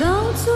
Gấu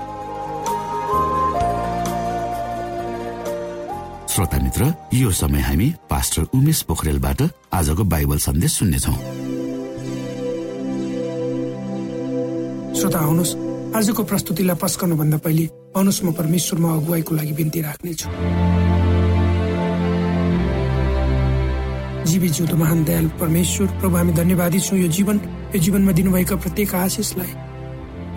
श्रोता मित्र यो समय हामी पास्टर उमेश पोखरेलबाट आजको बाइबल सन्देश सुन्नेछौ। श्रोता आउनुहोस्। आजको प्रस्तुतिलाई पस्कनु भन्दा पहिले आउनुहोस् म परमेश्वरमा अगुवाईको लागि बिन्ती राख्नेछु। जीवी जिउँदो महान दयाल परमेश्वर। प्रभु हामी धन्यवादी छौँ यो जीवन। यो जीवनमा दिनुभएका प्रत्येक आशिषलाई।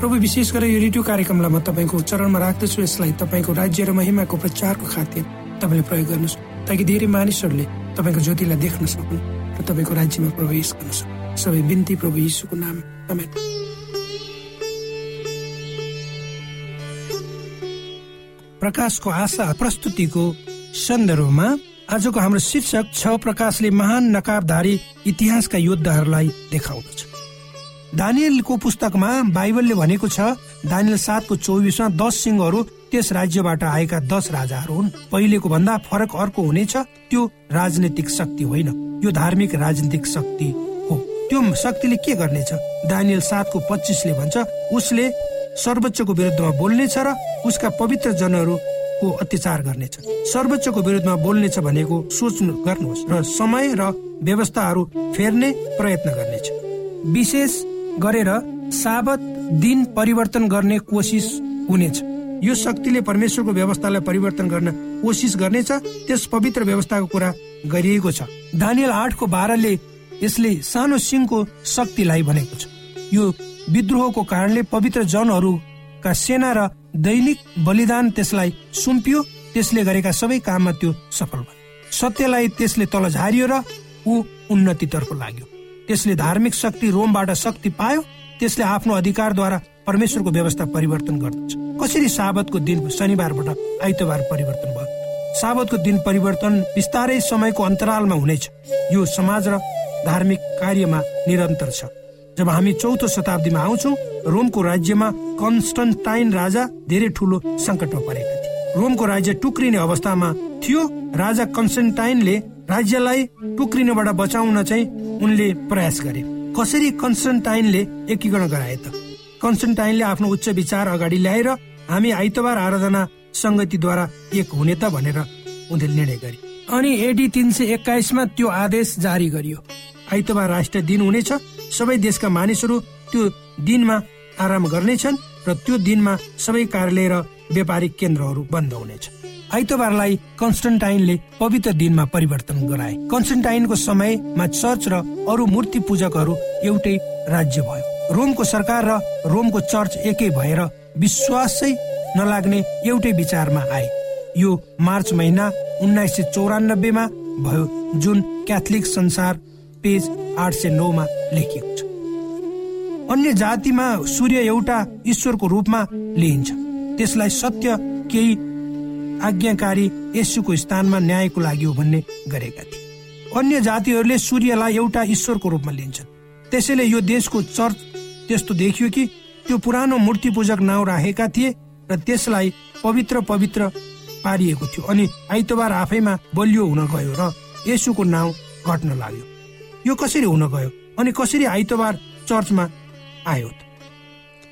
प्रभु विशेष गरेर यो रेडियो कार्यक्रमलाई म तपाईँको चरणमा राख्दछु। यसलाई तपाईँको राज्य र महिमाको प्रचारको खातिर तपाईँले प्रयोग गर्नुहोस् ताकि धेरै मानिसहरूले तपाईँको ज्योतिलाई देख्न सकुन् र तपाईँको राज्यमा प्रवेश गर्न सक्नु सबै बिन्ती प्रभु यीशुको नाम आमेन प्रकाशको आशा प्रस्तुतिको सन्दर्भमा आजको हाम्रो शीर्षक छ प्रकाशले महान नकाबधारी इतिहासका योद्धाहरूलाई देखाउँदछ दानियलको पुस्तकमा बाइबलले भनेको छ दानियल सातको चौबिसमा दस सिंहहरू त्यस राज्यबाट आएका दस राजाहरू हुन्। पहिलेको भन्दा फरक अर्को हुनेछ त्यो राजनैतिक शक्ति होइन। यो धार्मिक राजनीतिक शक्ति हो। त्यो शक्तिले के गर्नेछ? दानियल सातको पच्चिसले भन्छ उसले सर्वोच्चको विरुद्धमा बोल्नेछ र उसका पवित्र जनहरूको अत्याचार गर्नेछ। सर्वोच्चको विरुद्धमा बोल्नेछ भनेको सोच्नु गर्नुहोस् र समय र व्यवस्थाहरू फेर्ने प्रयत्न गर्नेछ। विशेष गरेर साबत दिन परिवर्तन गर्ने कोसिस हुनेछ। यो शक्तिले परमेश्वरको व्यवस्थालाई परिवर्तन गर्न कोसिस गर्नेछ त्यस पवित्र व्यवस्थाको कुरा गरिएको छ। दानियल आठको बाह्रले यसले सानो सिंहको शक्तिलाई भनेको छ। यो विद्रोहको कारणले पवित्र जनहरूका सेना र दैनिक बलिदान त्यसलाई सुम्पियो त्यसले गरेका सबै काममा त्यो सफल भयो। सत्यलाई त्यसले तल झारियो र ऊ उन्नतितर्फ लाग्यो। त्यसले धार्मिक शक्ति रोमबाट शक्ति पायो त्यसले आफ्नो अधिकारद्वारा परमेश्वरको व्यवस्था परिवर्तन गर्दछ। कसरी साबतको दिन शनिबारबाट आइतबार परिवर्तन भयो? साबतको दिन परिवर्तन बिस्तारै समयको अन्तरालमा हुनेछ। यो समाज र धार्मिक कार्यमा निरन्तर छ। जब हामी चौथो शताब्दीमा आउँछौ रोमको राज्यमा कन्स्टन्टाइन राजा धेरै ठुलो सङ्कटमा परेका थिए। रोमको राज्य टुक्रिने अवस्थामा थियो। राजा कन्स्टन्टाइनले राज्यलाई टुक्रिनबाट बचाउन चाहिँ उनले प्रयास गरे। कसरी कन्स्टन्टाइनले एकीकरण गराए त? कन्स्टन्टाइनले आफ्नो उच्च विचार अगाडि ल्याएर हामी आइतबार आराधना सङ्गतिद्वारा एक हुने त भनेर उनले निर्णय गरे। अनि एडी तिन सय एक्काइसमा त्यो आदेश जारी गरियो। आइतबार राष्ट्रिय दिन हुनेछ। सबै देशका मानिसहरू त्यो दिनमा आराम गर्नेछन् र त्यो दिनमा सबै कार्यालय र व्यापारिक केन्द्रहरू बन्द हुनेछ। आइतबारलाई कन्स्टन्टाइनले पवित्र दिनमा परिवर्तन गराए। कन्स्टन्टाइनको समयमा चर्च र अरू मूर्ति पूजकहरू एउटै राज्य भयो। रोमको सरकार र रोमको चर्च एकै भएर विश्वासै नलाग्ने एउटै विचारमा आए। यो मार्च महिना उन्नाइस सय चौरानब्बेमा भयो जुन क्याथोलिक संसार पेज आठ सय नौमा लेखिएको छ। अन्य जातिमा सूर्य एउटा ईश्वरको रूपमा लिइन्छ। त्यसलाई सत्य केही आज्ञाकारी यसुको स्थानमा न्यायको लागि हो भन्ने गरेका थिए। अन्य जातिहरूले सूर्यलाई एउटा ईश्वरको रूपमा लिन्छन्। त्यसैले यो देशको चर्च त्यस्तो देखियो कि त्यो पुरानो मूर्ति पूजक नाउँ राखेका थिए र त्यसलाई पवित्र पवित्र पारिएको थियो अनि आइतबार आफैमा बलियो हुन गयो र यसुको नाउँ घट्न लाग्यो। यो कसरी हुन गयो अनि कसरी आइतबार चर्चमा आयो त?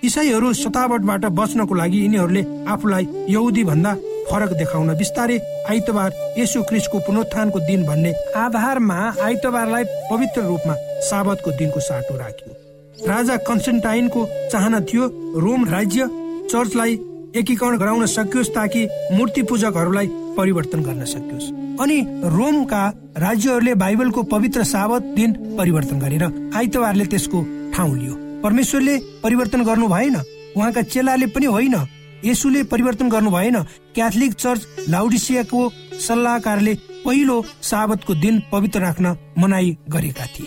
इसाईहरू सतावटबाट बच्नको लागि यिनीहरूले आफूलाई यहुदी भन्दा फरक देखाउन बिस्तारै आइतबार यसु क्रिस्टको पुनरुत्थानको दिन भन्ने आधारमा आइतबारलाई पवित्र रूपमा साबतको दिनको साटो राखियो। राजा कन्स्टेन्टाइनको चाहना थियो रोम राज्य चर्चलाई एकीकरण गराउन सकियोस् ताकि मूर्ति पूजकहरूलाई परिवर्तन गर्न सकियोस्। अनि रोमका राज्यहरूले बाइबलको पवित्र साबत दिन परिवर्तन गरेर आइतबारले त्यसको ठाउँ लियो। परमेश्वरले परिवर्तन गर्नु भएन उहाँका चेलाले पनि होइन। यसुले परिवर्तन गर्नु भएन। क्याथोलिक चर्च लाउडिसियाको सल्लाहकारले पहिलो साबतको दिन पवित्र राख्न मनाई गरेका थिए।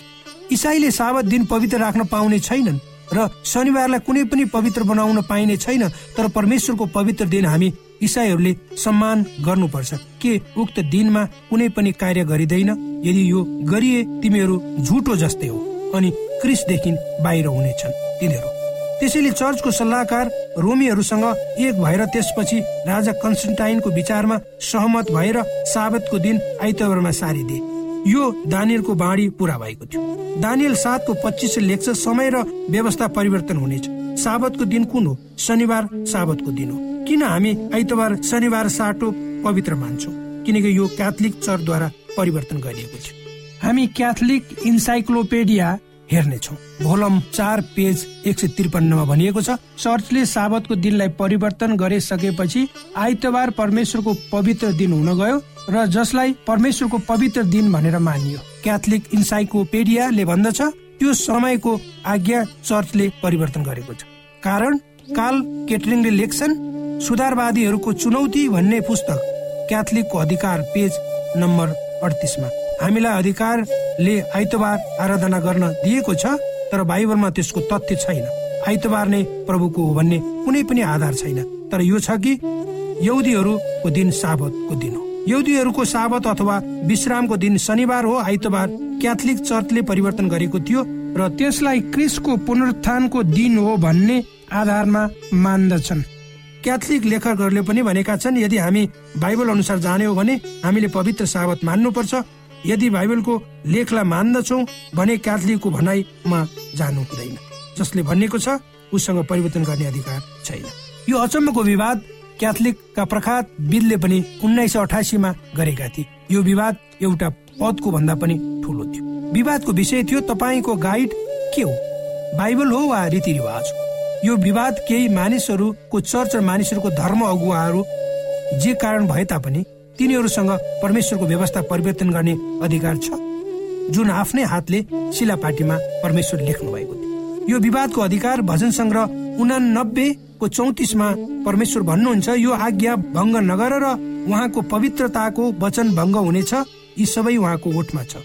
इसाईले साबत दिन पवित्र राख्न पाउने छैनन् र शनिबारलाई कुनै पनि पवित्र बनाउन पाइने छैन तर परमेश्वरको पवित्र दिन हामी इसाईहरूले सम्मान गर्नुपर्छ। के उक्त दिनमा कुनै पनि कार्य गरिँदैन? यदि यो गरिए तिमीहरू झुटो जस्तै हो। अनि क्रिसदेखि बाहिर हुनेछन् तिनीहरू। त्यसैले चर्चको सल्लाहकार रोमीहरूसँग एक भएर त्यसपछि राजा कन्स्टेन्टाइनको विचारमा सहमत भएर साबतको दिन आइतबारमा सारिदिए। यो दानियलको बाणी पूरा भएको थियो। दानियल सातको पच्चिस लेख्छ समय र व्यवस्था परिवर्तन हुनेछ। साबतको दिन कुन हो? शनिबार साबतको दिन हो। किन हामी आइतबार शनिबार साटो पवित्र मान्छौँ? किनकि यो क्याथोलिक चर्चद्वारा परिवर्तन गरिएको थियो। हामी क्याथोलिक इन्साइक्लोपेडिया हेर्नेछौँ। भोलम चार पेज एक सय त्रिपन्नमा भनिएको छ चर्चले साबतको दिनलाई परिवर्तन गरिसकेपछि आइतबार परमेश्वरको पवित्र दिन हुन गयो र जसलाई परमेश्वरको पवित्र दिन भनेर मानियो। क्याथोलिक इन्साइक्लोपेडियाले भन्दछ त्यो समयको आज्ञा चर्चले परिवर्तन गरेको छ। कारण काल केटरिङले लेख्छन् सुधारवादीहरूको चुनौती भन्ने पुस्तक क्याथोलिकको अधिकार पेज नम्बर अडतिसमा। हामीलाई अधिकारले आइतबार आराधना गर्न दिएको छ तर बाइबलमा त्यसको तथ्य छैन। आइतबार नै प्रभुको हो भन्ने कुनै पनि आधार छैन। तर यो छ कि यहुदीहरूको दिन साबतको दिन हो। यहुदीहरूको साबत अथवा विश्रामको दिन शनिबार हो आइतबार क्याथोलिक चर्चले परिवर्तन गरेको थियो र त्यसलाई क्रिसको पुनरुत्थानको दिन हो भन्ने आधारमा मान्दछन्। क्याथोलिक लेखकहरूले पनि भनेका छन् यदि हामी बाइबल अनुसार जाने हो भने हामीले पवित्र साबत मान्नुपर्छ यदि बाइबलको लेखलाई मान्दछौ भने क्याथोलिकको भनाइमा जानु हुँदैन। जसले भनेको छ उसँग परिवर्तन गर्ने अधिकार छैन। यो अचम्मको विवाद क्याथोलिकका प्रख्यात विदले पनि उन्नाइस सय अठासीमा गरेका थिए। यो विवाद एउटा पदको भन्दा पनि ठुलो थियो। विवादको विषय थियो तपाईँको गाइड के हो? बाइबल हो वा रीतिरिवाज? हो यो विवाद केही मानिसहरूको चर्च र मानिसहरूको धर्म अगुवाहरू जे कारण भए तापनि तिनीहरूसँग परमेश्वरको व्यवस्था परिवर्तन गर्ने अधिकार छ। जुन आफ्नै हातले शिलापाटीमा परमेश्वर लेख्नु भएको थियो। यो विवादको अधिकार भजन सङ्ग्रह उनानब्बेको चौतिसमा परमेश्वर भन्नुहुन्छ यो आज्ञा भङ्ग नगर र उहाँको पवित्रताको वचन भङ्ग हुनेछ यी सबै उहाँको ओठमा छ।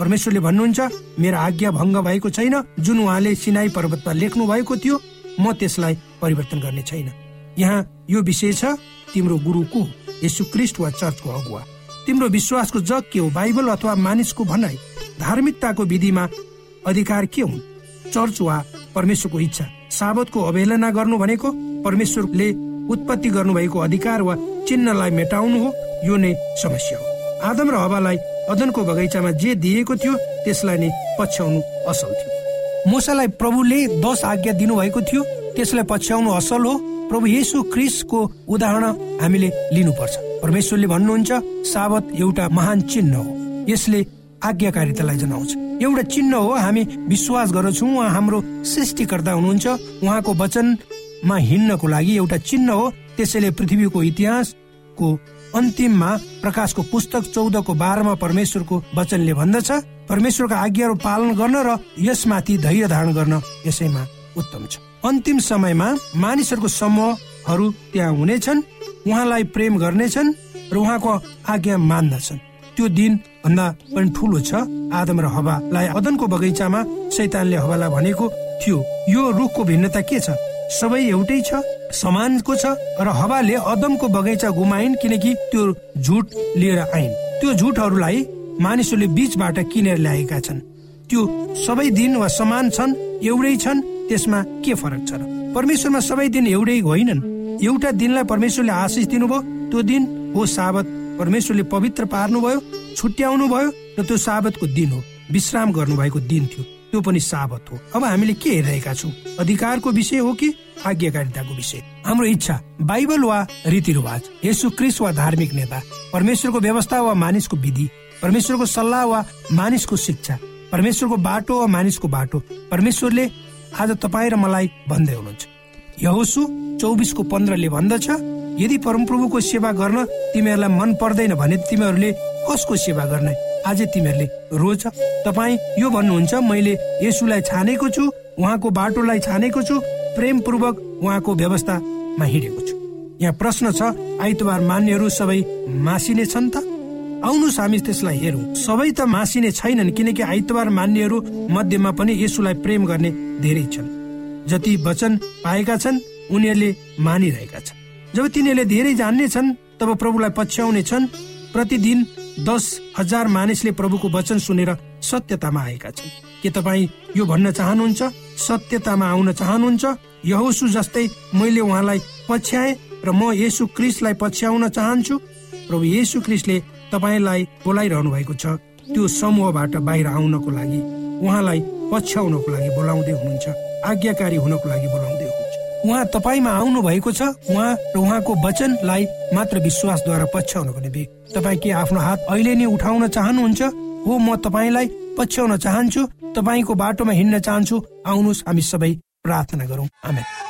परमेश्वरले भन्नुहुन्छ मेरो आज्ञा भङ्ग भएको छैन जुन उहाँले सिनाई पर्वतमा लेख्नु भएको थियो म त्यसलाई परिवर्तन गर्ने छैन। यहाँ यो विषय छ तिम्रो गुरु को यसु क्रिस्ट वा चर्चको अगुवा। तिम्रो विश्वासको जग के हो बाइबल अथवा मानिसको भनाइ? धार्मिकताको विधिमा अधिकार के हुन्? चर्च वा परमेश्वरको इच्छा? साबतको अवहेलना गर्नु भनेको परमेश्वरले उत्पत्ति गर्नुभएको अधिकार वा चिन्हलाई मेटाउनु हो यो नै समस्या हो। आदम र हवालाई अदनको बगैँचामा जे दिएको थियो त्यसलाई नै पछ्याउनु असल थियो। मोसालाई प्रभुले दस आज्ञा दिनुभएको थियो त्यसलाई पछ्याउनु असल हो। प्रभु येसु क्रिसको उदाहरण हामीले लिनुपर्छ। परमेश्वरले भन्नुहुन्छ साबत एउटा महान चिन्ह हो। यसले आज्ञाकारितालाई जनाउँछ। एउटा चिन्ह हो हामी विश्वास गर्दछौँ उहाँ हाम्रो सृष्टिकर्ता हुनुहुन्छ। उहाँको वचनमा हिँड्नको लागि एउटा चिन्ह हो। त्यसैले पृथ्वीको इतिहासको अन्तिममा प्रकाशको पुस्तक चौधको बाह्रमा परमेश्वरको वचनले भन्दछ। परमेश्वरको आज्ञाहरू पालन गर्न र यसमाथि धैर्य धारण गर्न यसैमा उत्तम छ। अन्तिम समयमा मानिसहरूको समूहहरू त्यहाँ हुनेछन् उहाँलाई प्रेम गर्नेछन् र उहाँको आज्ञा मान्दछन्। त्यो दिन भन्दा पनि ठुलो छ आदम र हवालाई अदनको बगैँचामा सैतानले हवालाई भनेको थियो। यो रुखको भिन्नता के छ? सबै एउटै छ समानको छ र हवाले अदमको बगैँचा गुमाइन् किनकि त्यो झुट लिएर आइन्। त्यो झुटहरूलाई मानिसहरूले बीचबाट किनेर ल्याएका छन्। त्यो सबै दिन वा समान छन् एउटै छन् त्यसमा के फरक छ र? परमेश्वरमा सबै दिन एउटै होइनन्। एउटा दिनलाई परमेश्वरले आशिष दिनुभयो त्यो दिन हो साबत। परमेश्वरले पवित्र पार्नुभयो छुट्याउनु भयो र त्यो साबतको दिन हो। विश्राम गर्नुभएको दिन थियो। त्यो पनि साबत हो। अब हामीले के हेरिरहेका छौँ? अधिकारको विषय हो कि आज्ञाकारिताको विषय? हाम्रो इच्छा बाइबल वा रीतिरिवाज यसु क्रिस वा धार्मिक नेता परमेश्वरको व्यवस्था वा मानिसको विधि परमेश्वरको सल्लाह वा मानिसको शिक्षा परमेश्वरको बाटो वा मानिसको बाटो परमेश्वरले आज तपाईँ र मलाई भन्दै हुनुहुन्छ। यहोसु चौबिसको पन्ध्रले भन्दछ यदि परमप्रभुको सेवा गर्न तिमीहरूलाई मन पर्दैन भने तिमीहरूले कसको सेवा गर्ने? आज तिमीहरूले रोज तपाईँ यो भन्नुहुन्छ मैले यसुलाई छानेको छु उहाँको बाटोलाई छानेको छु प्रेमपूर्वक उहाँको व्यवस्थामा हिँडेको छु। यहाँ प्रश्न छ आइतबार मान्नेहरू सबै मासिने छन् त? आउनुहोस् हामी त्यसलाई हेरौँ। सबै त मासिने छैनन् किनकि आइतबार मान्नेहरू मध्येमा पनि यसुलाई प्रेम गर्ने धेरै छन्। जति वचन पाएका छन् उनीहरूले मानिरहेका छन्। जब तिनीहरूले धेरै जान्ने छन् तब प्रभुलाई पछ्याउने छन् प्रतिदिन दस हजार मानिसले प्रभुको वचन सुनेर सत्यतामा आएका छन्। के तपाईँ यो भन्न चाहनुहुन्छ? सत्यतामा आउन चाहनुहुन्छ? यहोसु जस्तै मैले उहाँलाई पछ्याएँ र म यसु क्रिसलाई पछ्याउन चाहन्छु? प्रभु येसु क्रिसले तपाईँलाई बोलाइरहनु भएको छ। त्यो समूहबाट बाहिर आउनको लागि उहाँलाई पछ्याउनको लागि बोलाउँदै हुनुहुन्छ आज्ञाकारी हुनको लागि बोलाउँदै हुनुहुन्छ। उहाँ तपाईँमा आउनु भएको छ उहाँ र उहाँको वचनलाई मात्र विश्वासद्वारा पछ्याउनको निम्ति। तपाईँ के आफ्नो हात अहिले नै उठाउन चाहनुहुन्छ? हो म तपाईँलाई पछ्याउन चाहन्छु तपाईँको बाटोमा हिँड्न चाहन्छु। आउनुहोस् हामी सबै प्रार्थना गरौँ। आमेन।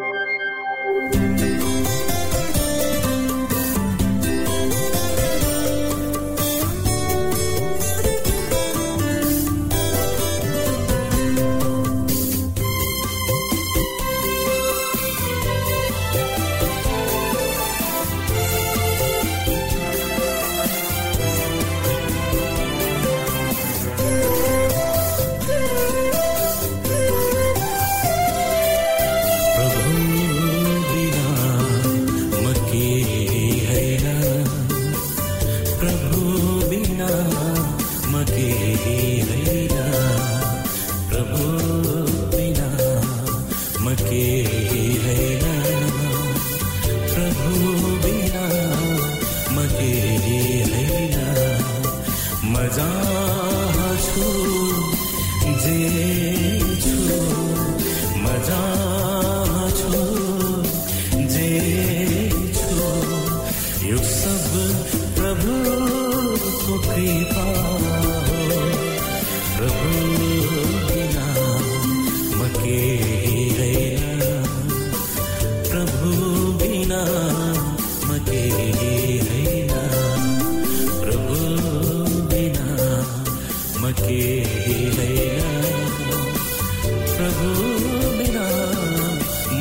बिना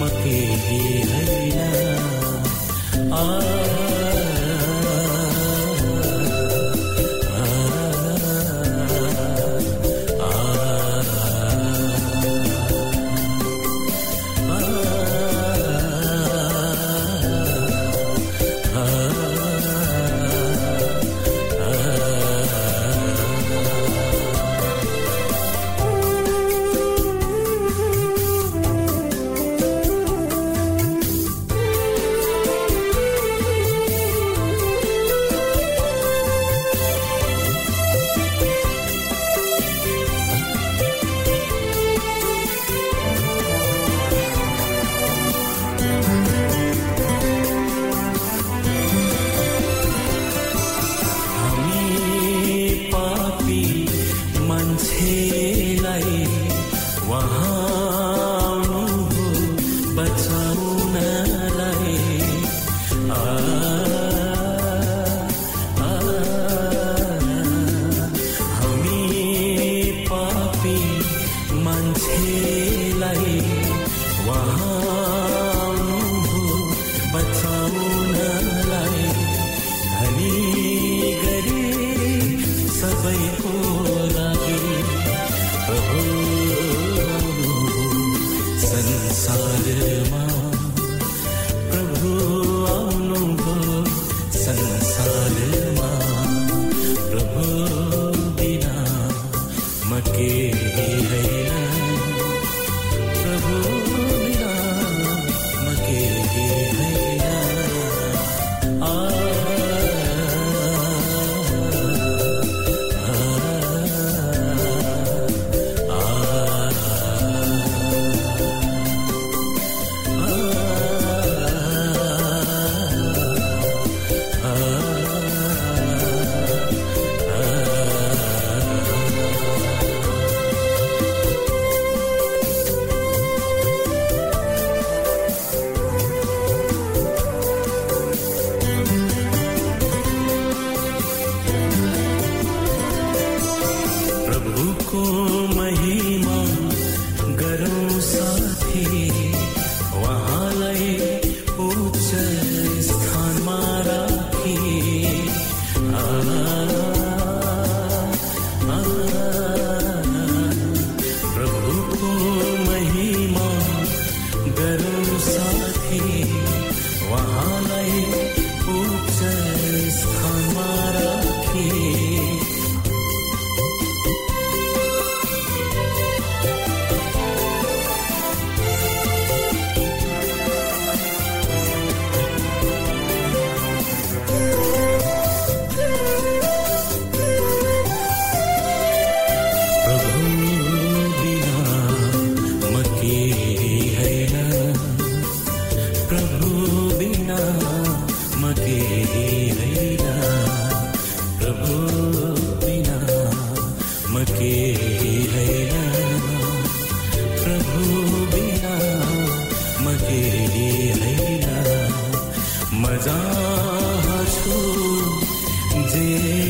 मके ही है ना आ जे